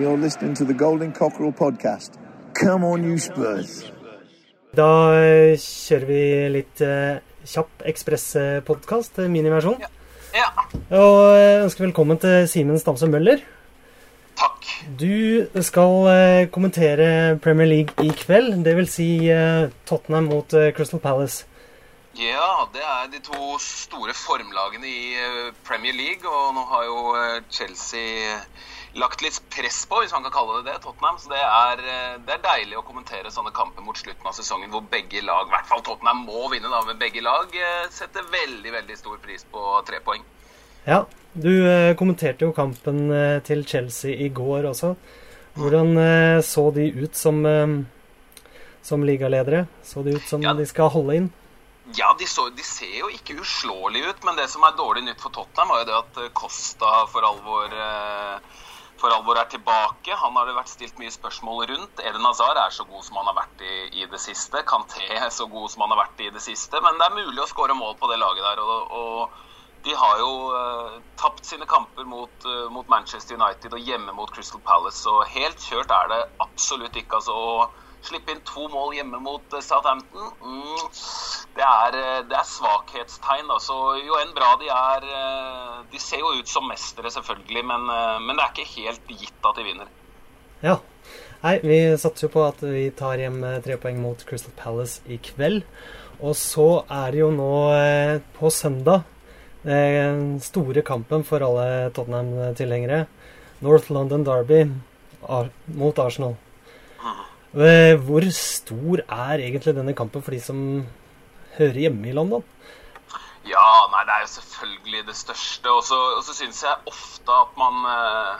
You're listening to the Golden Cockerel podcast. Come on, you Spurs. Da eh, kjører vi litt eh, kjapp ekspresspodkast, miniversjon. Ja, Og eh, ønsker velkommen til Simen Stamse Møller. takk. Du skal eh, kommentere Premier League i kveld, dvs. Si, eh, Tottenham mot eh, Crystal Palace. Ja, det er de to store formlagene i eh, Premier League, og nå har jo eh, Chelsea lagt litt press på, hvis man kan kalle det det, Tottenham. Så det er, eh, det er deilig å kommentere sånne kamper mot slutten av sesongen hvor begge lag, i hvert fall Tottenham må vinne, da, men begge lag setter veldig, veldig stor pris på tre poeng. Ja, du kommenterte jo kampen til Chelsea i går også. Hvordan så de ut som, som ligaledere? Så de ut som Ja. de skal holde inn? Ja, de, så, de ser jo ikke uslåelige ut, men det som er dårlig nytt for Tottenham, var jo det at eh, Costa for alvor, eh, for alvor er tilbake. Han har det vært stilt mye spørsmål rundt. Eden Hazard er så god som han har vært i, i det siste. Kanté er så god som han har vært i det siste. Men det er mulig å skåre mål på det laget der. og, og de har jo uh, tapt sine kamper mot, uh, mot Manchester United og hjemme mot Crystal Palace, så helt kjørt er det absolutt ikke. altså å Slippe inn to mål hjemme mot eh, Southampton, mm, det, er, eh, det er svakhetstegn. da, så Jo enn bra de er eh, De ser jo ut som mestere, selvfølgelig, men, men det er ikke helt gitt at de vinner. Ja. Nei, vi satser jo på at vi tar hjem tre poeng mot Crystal Palace i kveld. Og så er det jo nå på søndag den store kampen for alle Tottenham-tilhengere. North London Derby mot Arsenal. Eh, Hvor stor er egentlig denne kampen for de som hører hjemme i London? Ja, nei, det er jo selvfølgelig det største. Og så, syns jeg ofte at man eh,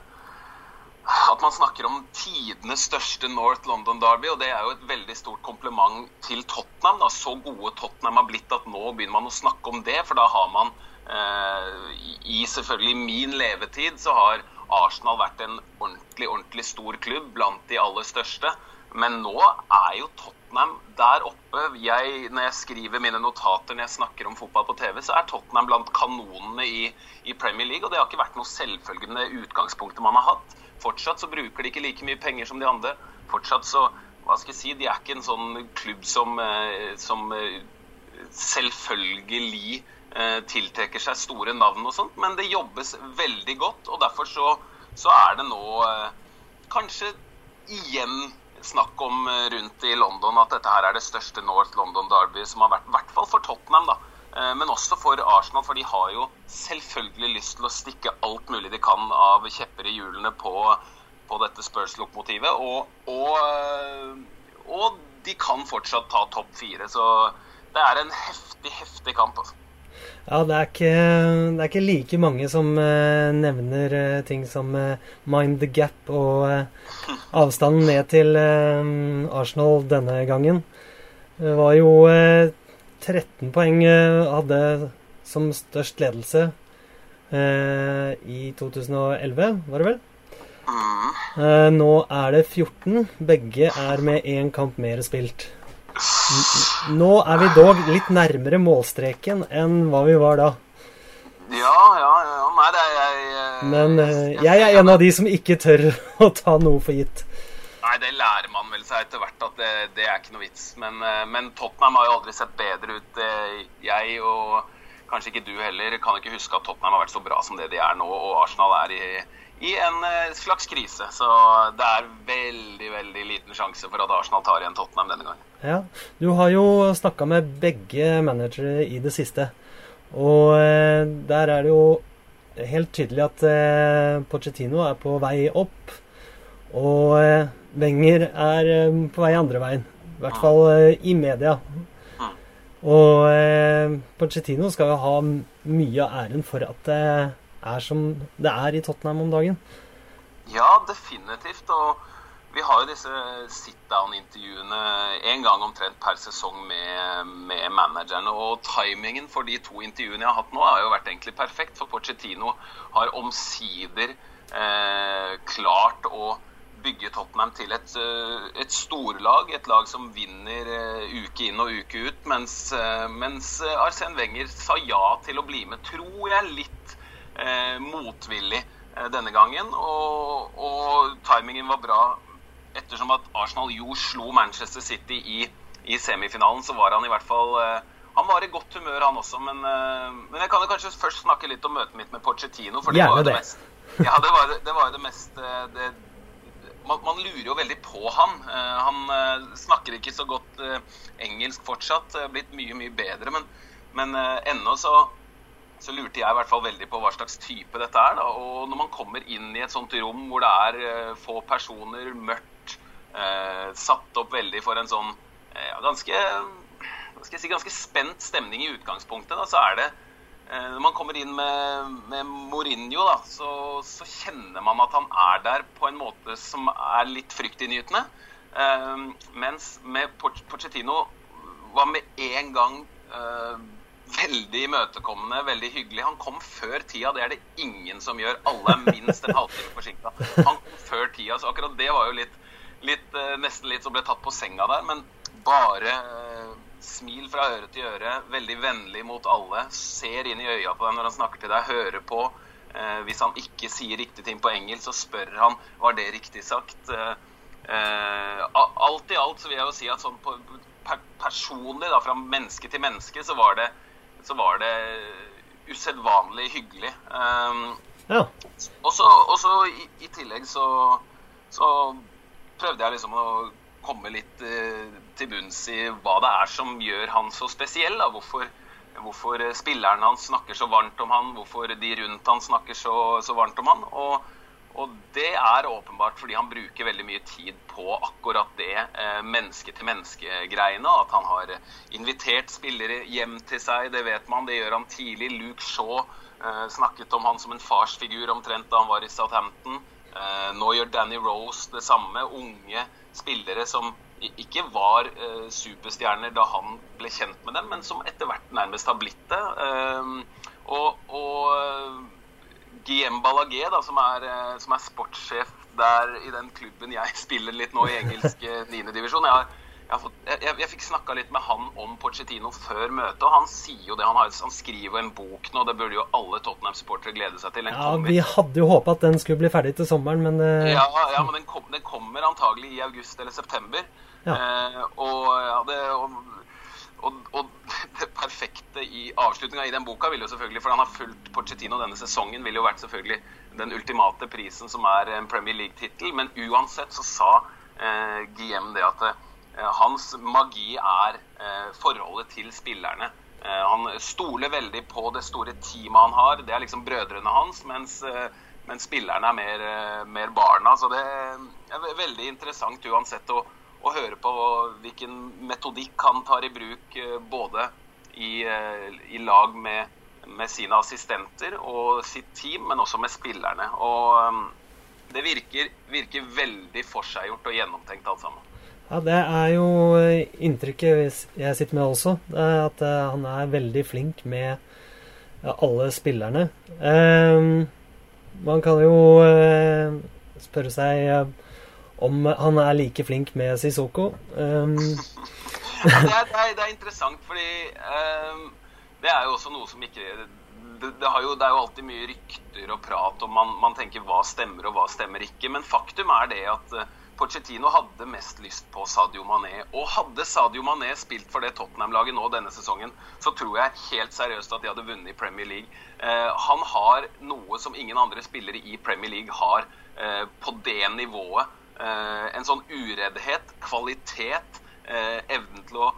at man snakker om tidenes største North London Derby, og det er jo et veldig stort kompliment til Tottenham. Da. Så gode Tottenham har blitt at nå begynner man å snakke om det, for da har man eh, I selvfølgelig min levetid så har Arsenal vært en ordentlig, ordentlig stor klubb blant de aller største. Men nå er jo Tottenham der oppe. Jeg, når jeg skriver mine notater når jeg snakker om fotball på TV, så er Tottenham blant kanonene i, i Premier League. Og det har ikke vært noe selvfølgende utgangspunktet man har hatt. Fortsatt så bruker de ikke like mye penger som de andre. Fortsatt så hva skal jeg si, De er ikke en sånn klubb som, eh, som eh, selvfølgelig eh, tiltrekker seg store navn og sånt, men det jobbes veldig godt. Og derfor så, så er det nå kanskje igjen snakk om eh, rundt i London at dette her er det største North London Derby som har vært, i hvert fall for Tottenham, da. Eh, Men også for Arsenal, for de har jo selvfølgelig lyst til å stikke alt mulig de kan av kjepper i hjulene på, på dette Spurs-lokomotivet. Og, og, eh, og de kan fortsatt ta topp fire. Så det er en heftig, heftig kamp. altså. Ja, det er ikke, det er ikke like mange som uh, nevner uh, ting som uh, mind the gap og avstanden ned til Arsenal denne gangen. Det var jo eh, 13 poeng hadde som størst ledelse i 2011, var det vel? Mm. Nå er det 14. Begge er med én kamp mer spilt. Nå er vi dog litt nærmere målstreken enn hva vi var da. Ja, ja, ja. Nei, det er jeg eh, Men eh, jeg er en av de som ikke tør å ta noe for gitt. Nei, det lærer man vel seg etter hvert at det, det er ikke noe vits. Men, eh, men Tottenham har jo aldri sett bedre ut. Jeg og kanskje ikke du heller kan ikke huske at Tottenham har vært så bra som det de er nå. Og Arsenal er i, i en slags krise. Så det er veldig, veldig liten sjanse for at Arsenal tar igjen Tottenham denne gangen. Ja, Du har jo snakka med begge managere i det siste. Og eh, der er det jo helt tydelig at eh, Pochettino er på vei opp. Og eh, Wenger er på vei andre veien. I hvert fall eh, i media. Og eh, Pochettino skal jo ha mye av æren for at det er som det er i Tottenham om dagen. Ja, definitivt. Og vi har jo disse sit-down-intervjuene en gang omtrent per sesong med, med managerne. Og timingen for de to intervjuene jeg har hatt nå, har jo vært egentlig perfekt. For Pochettino har omsider eh, klart å bygge Tottenham til et, eh, et storlag. Et lag som vinner eh, uke inn og uke ut. Mens, eh, mens Arsen Wenger sa ja til å bli med, tror jeg, litt eh, motvillig. denne gangen. Og, og, timingen var bra ettersom at Arsenal jo slo Manchester City i, i semifinalen, så var han i hvert fall han var i godt humør, han også. Men, men jeg kan jo kanskje først snakke litt om møtet mitt med Pochettino. For det Gjerne var jo det, det. mest, ja, det var, det var jo det mest det, man, man, lurer jo veldig på han. Han snakker ikke så godt engelsk fortsatt. Blitt mye, mye bedre. Men, men ennå så, så, lurte jeg i hvert fall veldig på hva slags type dette er. Da. Og når man kommer inn i et sånt rom hvor det er få personer, mørkt, satt opp veldig for en sånn eh, ganske, si, ganske spent stemning i utgangspunktet, da, så er det når man kommer inn med, med Mourinho, da, så, så, kjenner man at han er der på en måte som er litt fryktinngytende. Uh, mens med Pochettino var med en gang uh, veldig imøtekommende, veldig hyggelig. Han kom før tida, det er det ingen som gjør. Alle er minst en halvtime forsinka. Han kom før tida, så akkurat det var jo litt, litt uh, nesten litt som ble tatt på senga der. Men bare smil fra øre til øre, veldig vennlig mot alle. Ser inn i øya på deg når han snakker til deg, hører på. Eh, hvis han ikke sier riktige ting på engelsk, så spør han var det riktig sagt. Eh, alt i alt så vil jeg jo si at sånn på, per, personlig, da, fra menneske til menneske, så var det, så var det usedvanlig hyggelig. Eh, ja. Og så i, i, tillegg så, så prøvde jeg liksom å komme litt eh, til bunns i hva det er som gjør han så spesiell. Da. Hvorfor, hvorfor spilleren hans snakker så varmt om han, hvorfor de rundt han snakker så, så varmt om han. Og, og, det er åpenbart fordi han bruker veldig mye tid på akkurat det eh, menneske-til-menneske-greiene. At han har invitert spillere hjem til seg, det vet man. Det gjør han tidlig. Luke Shaw eh, snakket om han som en farsfigur omtrent da han var i Southampton. Eh, nå gjør Danny Rose det samme. Unge spillere som ikke var uh, superstjerner da han ble kjent med dem, men som etter hvert nærmest har blitt det. Uh, og, og Guillaume Ballagé, som som er sportssjef der i den klubben jeg spiller litt nå i engelsk 9. divisjon jeg, jeg, jeg, jeg, fikk snakka litt med han om Pochettino før møtet, og han sier jo det. Han, har, han skriver en bok nå, det burde jo alle Tottenham-supportere glede seg til. Den ja, kommer. Vi hadde jo håpa at den skulle bli ferdig til sommeren, men Ja, ja men den, kom, den kommer antagelig i august eller september. Ja. Eh, og, ja, det, og, og, og, det perfekte i avslutninga i den boka vil jo selvfølgelig, for han har fulgt Pochettino denne sesongen, ville jo vært selvfølgelig den ultimate prisen som er en Premier League-tittel. Men uansett så sa eh, Guillem det at eh, hans magi er eh, forholdet til spillerne. Eh, han stoler veldig på det store teamet han har. Det er liksom brødrene hans. mens eh, mens spillerne er mer, mer barna. Så det er veldig interessant uansett å, å høre på hvilken metodikk han tar i bruk både i, i lag med, med, sine assistenter og sitt team, men også med spillerne. Og det virker, virker veldig forseggjort og gjennomtenkt alt sammen. Ja, Det er jo inntrykket jeg sitter med også. At han er veldig flink med alle spillerne. Man kan jo spørre seg om han er like flink med Sissoko. Um. ja, det, er, det, er, er, interessant, fordi um, det er jo også noe som ikke det, det, jo, det, er jo alltid mye rykter og prat, og man, man, tenker hva stemmer og hva stemmer ikke. Men faktum er det at Pochettino hadde mest lyst på Sadio Mané. Og hadde Sadio Mané spilt for det Tottenham-laget nå denne sesongen, så tror jeg helt seriøst at de hadde vunnet i Premier League. Eh, han har noe som ingen andre spillere i Premier League har eh, på det nivået. Eh, en sånn ureddhet, kvalitet, uh, evnen til å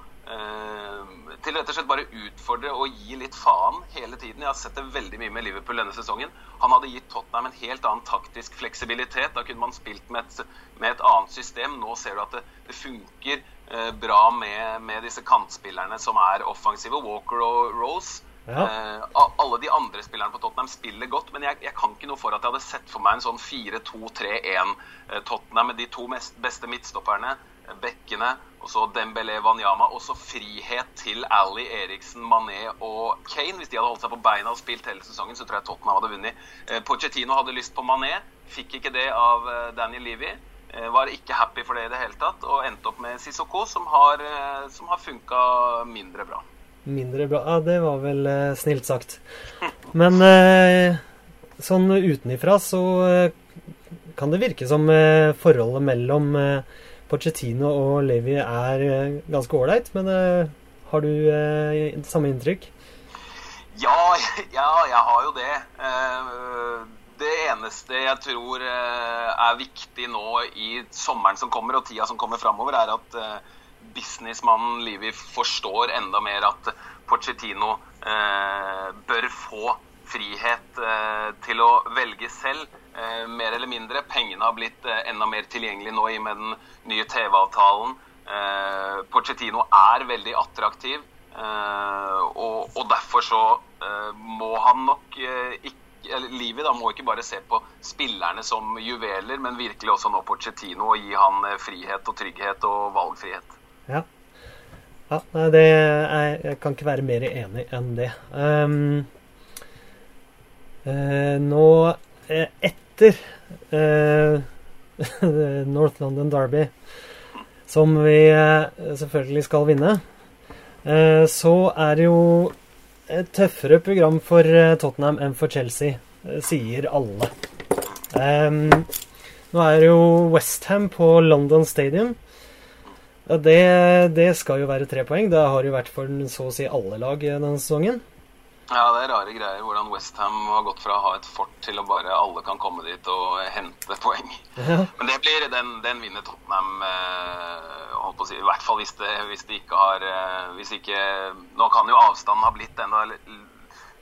til rett og slett bare utfordre og gi litt faen hele tiden. Jeg har sett det veldig mye med Liverpool denne sesongen. Han hadde gitt Tottenham en helt annen taktisk fleksibilitet. Da kunne man spilt med et, med et annet system. Nå ser du at det, det funker bra med, med, disse kantspillerne som er offensive, Walker og Rose. Ja. Uh, alle de andre spillerne på Tottenham spiller godt, men jeg, jeg, kan ikke noe for at jeg hadde sett for meg en sånn 4-2-3-1 uh, Tottenham med de to mest, beste midtstopperne, bekkene, og så Dembélé Wanyama, og så frihet til Ali, Eriksen, Mané og Kane. Hvis de hadde holdt seg på beina og spilt hele sesongen, så tror jeg Tottenham hadde vunnet. Pochettino hadde lyst på Mané, fikk ikke det av Daniel Levy. Var ikke happy for det i det hele tatt, og endte opp med Sissoko, som har, som har funka mindre bra mindre bra. Ja, det var vel eh, snilt sagt. Men eh, sånn utenifra så eh, kan det virke som eh, forholdet mellom eh, Pochettino og Levi er eh, ganske ålreit, men eh, har du eh, samme inntrykk? Ja, ja, jeg har jo det. Det eneste jeg tror er viktig nå i sommeren som kommer, og tida som kommer framover, er at businessmannen Livi forstår enda mer at Pochettino bør få frihet til å velge selv, mer eller mindre. Pengene har blitt eh, enda mer tilgjengelig nå i med den nye TV-avtalen. Eh, Pochettino er veldig attraktiv, eh, og, og derfor så eh, må han nok eh, ikke Livet da må ikke bare se på spillerne som juveler, men virkelig også nå Pochettino og gi han eh, frihet og trygghet og valgfrihet. Ja. ja det er, jeg kan ikke være mer enig enn det. Um, uh, nå eh, etter eh, North London Derby, som vi eh, selvfølgelig skal vinne, eh, så er det jo et tøffere program for eh, Tottenham enn for Chelsea, eh, sier alle. Nå er det jo Westham på London Stadium. Det, det skal jo være tre poeng. Det har jo vært for så å si alle lag denne sesongen. Ja, det er rare greier hvordan Westham har gått fra å ha et fort til å bare alle kan komme dit og hente poeng. Ja. Men det blir den, den vinner Tottenham, eh, si, i hvert fall hvis det, hvis det ikke har eh, hvis ikke, Nå kan jo avstanden ha blitt enda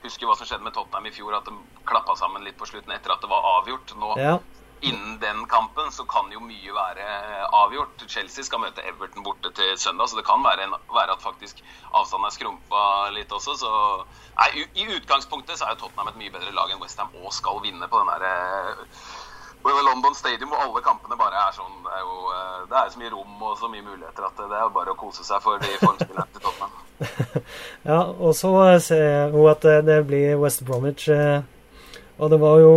Husker hva som skjedde med Tottenham i fjor, at de klappa sammen litt på slutten etter at det var avgjort. Nå, Ja. Innen den kampen så kan jo mye være avgjort. Chelsea skal møte Everton borte til søndag, så det kan være, en, være at faktisk avstanden er skrumpa litt også. Så nei, i, utgangspunktet så er jo Tottenham et mye bedre lag enn Westham og skal vinne på den derre London Stadium hvor alle kampene bare er sånn Det er jo eh, det er så mye rom og så mye muligheter at det er bare å kose seg for de formspillerne til Tottenham. Ja, og så ser hun at det- blir West Bromwich. eh, Og det var jo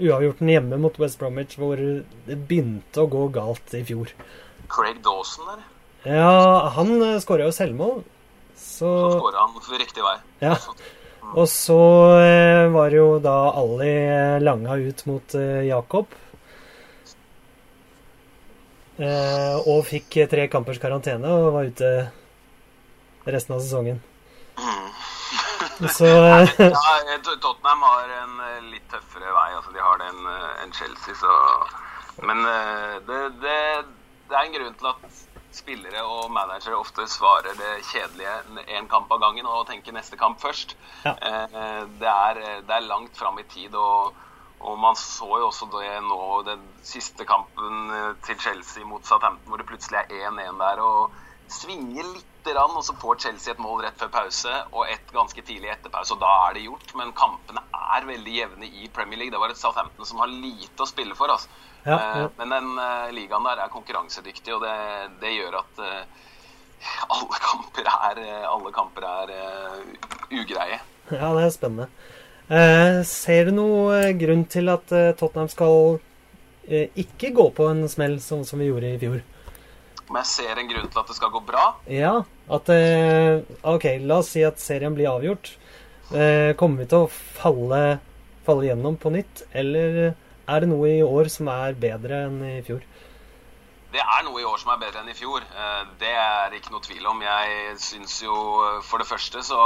uavgjorten hjemme mot West Bromwich hvor det begynte å gå galt i fjor. Craig Dawson der, Ja, han skåra jo selvmål, så så skåra han for riktig vei. Ja. Og så eh, var det jo da Ali eh, langa ut mot eh, Jakob. Eh, og fikk eh, tre kampers karantene og var ute resten av sesongen. Så eh, Ja, eh, Tottenham har en eh, litt tøffere vei. Den eh, enn Chelsea, så Men eh, det, det, det er en grunn til at spillere og managere ofte svarer det kjedelige én kamp av gangen og tenker neste kamp først. Ja. Eh, Det, er, det er langt fram i tid. og og man så jo også det nå, den siste kampen til Chelsea mot Southampton, hvor det plutselig er 1-1 der. og Svinger litt, og så får Chelsea et mål rett før pause og et ganske tidlig etter pause, og da er det gjort. Men kampene er veldig jevne i Premier League. Det var et Southampton som har lite å spille for. altså. Ja, Eh, ja. Men den eh, ligaen der er konkurransedyktig, og det, det gjør at eh, alle kamper er, eh, alle kamper er eh, ugreie. ja, det er spennende. Eh, ser du noe grunn til at eh, Tottenham skal eh, ikke gå på en smell sånn som vi gjorde i fjor? Men jeg ser en grunn til at det skal gå bra. Ja, at eh, OK, la oss si at serien blir avgjort. Eh, kommer vi til å falle, falle gjennom på nytt, eller er det noe i år som er bedre enn i fjor? Det er noe i år som er bedre enn i fjor. Eh, Det er ikke noe tvil om. Jeg syns jo for det første så,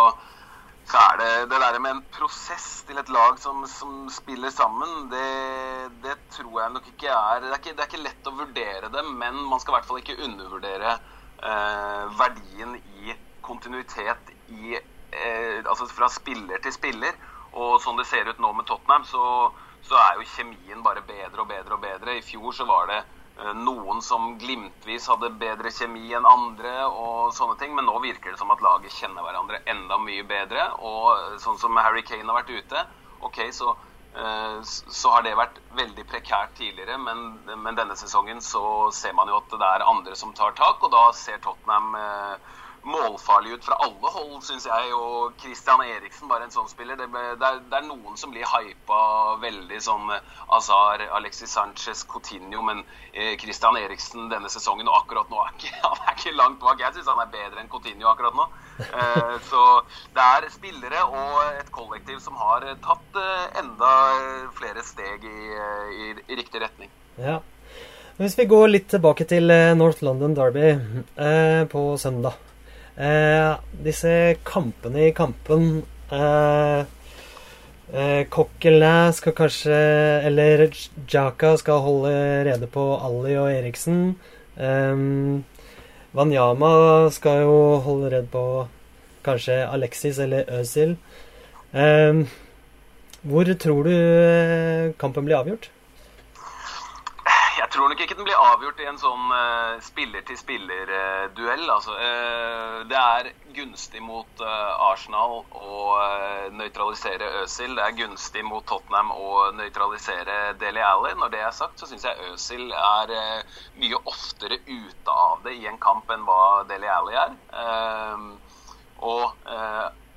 så er det det der med en prosess til et lag som, som spiller sammen, det, det tror jeg nok ikke er det er ikke, det er ikke lett å vurdere det, men man skal i hvert fall ikke undervurdere eh, verdien i kontinuitet i eh, Altså fra spiller til spiller. Og sånn det ser ut nå med Tottenham, så, så er jo kjemien bare bedre og bedre og bedre. I fjor så var det noen som glimtvis hadde bedre kjemi enn andre og sånne ting, men nå virker det som at laget kjenner hverandre enda mye bedre. Og eh, sånn som Harry Kane har vært ute, ok, så, eh, så har det vært veldig prekært tidligere, men, men denne sesongen så ser man jo at det er andre som tar tak, og da ser Tottenham eh, målfarlig ut fra alle hold, syns jeg. Og Christian Eriksen, bare en sånn spiller. Det, det, er, det er, noen som blir hypa veldig sånn eh, Azar, Alexis Sanchez, Coutinho. Men eh, Christian Eriksen denne sesongen og akkurat nå er ikke, han er ikke langt bak. Jeg syns han er bedre enn Coutinho akkurat nå. Eh, så det er spillere og et kollektiv som har tatt eh, enda flere steg i, i, i riktig retning. Ja. Hvis vi går litt tilbake til North London Derby eh, på søndag. Eh, disse kampene i kampen eh, eh, Coquelin skal kanskje Eller Jaka skal holde rede på Ali og Eriksen. Eh, Wanyama skal jo holde rede på kanskje Alexis eller Özil. Eh, hvor tror du eh, kampen blir avgjort? Tror nok ikke den blir avgjort i en sånn uh, spiller-til-spiller-duell. Uh, altså. Uh, det er gunstig mot Arsenal å nøytralisere Øzil. Det er gunstig mot Tottenham å nøytralisere Deli Alli. Når det er sagt, så syns jeg Øzil er mye oftere ute av det i en kamp enn hva Deli Alli er. og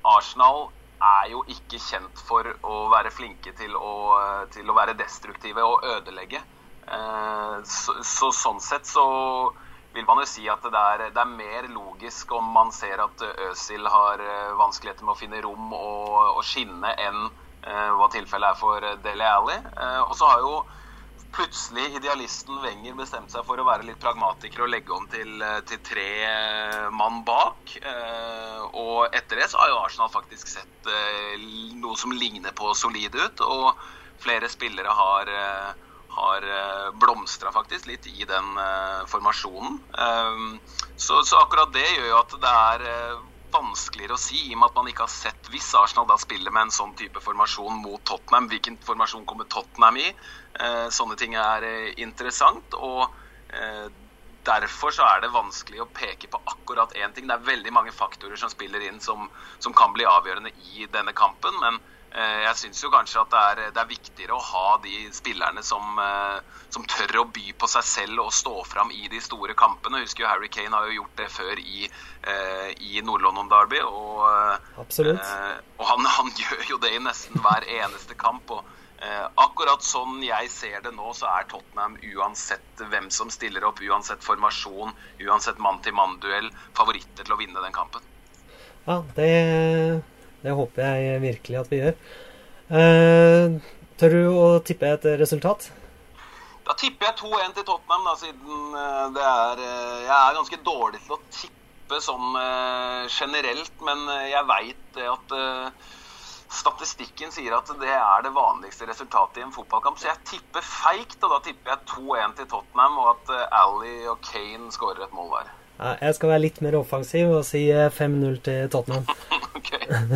Arsenal er jo ikke kjent for å være flinke til å, til å være destruktive og ødelegge. Eh, så, så, sånn sett så vil man jo si at det er, det er, mer logisk om man ser at Øzil har eh, vanskeligheter med å finne rom og, og skinne, enn eh, hva tilfellet er for Dele Alli. Eh, og så har jo plutselig idealisten Wenger bestemt seg for å være litt pragmatiker og legge om til, til tre mann bak. Eh, og etter det så har jo Arsenal faktisk sett noe som ligner på solid ut, og flere spillere har har eh, blomstra faktisk litt i den uh, formasjonen. Um, så, så, akkurat det gjør jo at det er vanskeligere å si, i og med at man ikke har sett hvis Arsenal da spiller med en sånn type formasjon mot Tottenham. Hvilken formasjon kommer Tottenham i? Sånne ting er interessant. og Derfor så er det vanskelig å peke på akkurat én ting. Det er veldig mange faktorer som spiller inn som, som kan bli avgjørende i denne kampen. men Eh, jeg syns jo kanskje at det er, det er, viktigere å ha de spillerne som, eh, som, tør å by på seg selv og stå fram i de store kampene. Jeg husker jo Harry Kane har jo gjort det før i, eh, i Nord-London Derby. Og, og han, han, gjør jo det i nesten hver eneste kamp. og Akkurat sånn jeg ser det nå, så er Tottenham uansett hvem som stiller opp, uansett formasjon, uansett mann-til-mann-duell, favoritter til å vinne den kampen. Ja, det det håper jeg virkelig at vi gjør. Eh, tør du å tippe et resultat? Da tipper jeg 2-1 til Tottenham, da, siden eh, det er eh, Jeg er ganske dårlig til å tippe sånn generelt, men jeg veit at statistikken sier at det er det vanligste resultatet i en fotballkamp. Så jeg tipper feigt, og da tipper jeg 2-1 til Tottenham, og at Ally og Kane skårer et mål hver. Jeg skal være litt mer offensiv og si 5-0 eh, til Tottenham.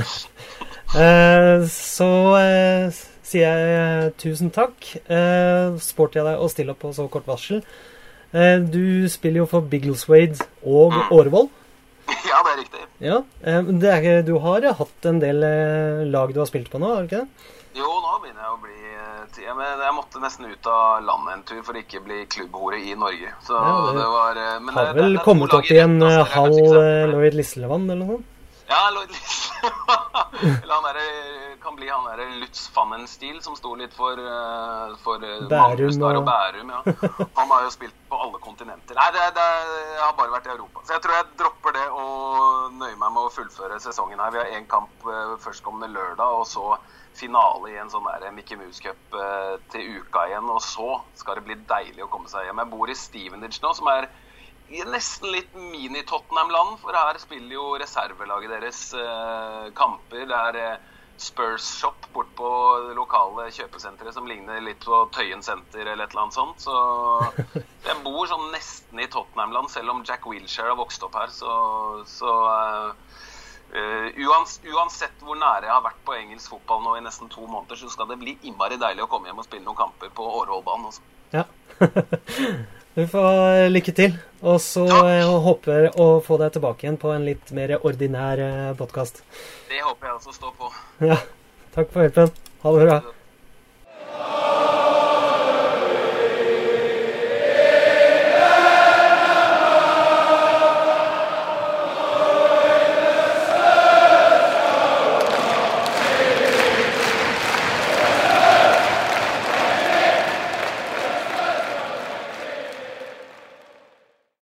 Eh, så eh, sier jeg tusen takk. Sporty jeg deg å stille opp på så kort varsel. Du spiller jo for Biggleswade og mm. Årvoll. Ja, det er riktig. Ja, det er, Du har hatt en del lag du har spilt på nå, har du ikke det? Jo, nå begynner jeg å bli Men jeg måtte nesten ut av landet en tur for ikke bli klubbhore i Norge. Så ja, det, det var eh, men Har vel det, kommet opp i en eh, halv eh, Lloyd Lislevann eller noe sånt? Ja, Lloyd Lislevann. eller han der, kan bli han derre Lutz Fannen-stil som sto litt for, for Bærum og... og Bærum. ja. Han har jo spilt på alle kontinenter. Nei, det, det, jeg har bare vært i Europa. Så jeg tror jeg dropper det og nøyer meg med å fullføre sesongen her. Vi har én kamp førstkommende lørdag, og så finale i en sånn der Mickey Mouse Cup eh, til uka igjen. Og så skal det bli deilig å komme seg hjem. Jeg bor i Stevenage nå, som er nesten litt mini-Tottenham-land. For her spiller jo reservelaget deres eh, kamper. Det er eh, Spurs Shop bort på det lokale kjøpesenteret som ligner litt på Tøyen senter eller et eller annet sånt. Så jeg bor sånn nesten i Tottenham-land, selv om Jack Wilshere har vokst opp her. Så, så eh, Uh, uansett hvor nære jeg har vært på engelsk fotball nå i nesten to måneder, så skal det bli innmari deilig å komme hjem og spille noen kamper på Årvollbanen også. Ja. du får lykke til. Og så uh, håper å få deg tilbake igjen på en litt mer ordinær eh, podkast. Det håper jeg også står på. Ja. Takk for hjelpen. Ha det bra.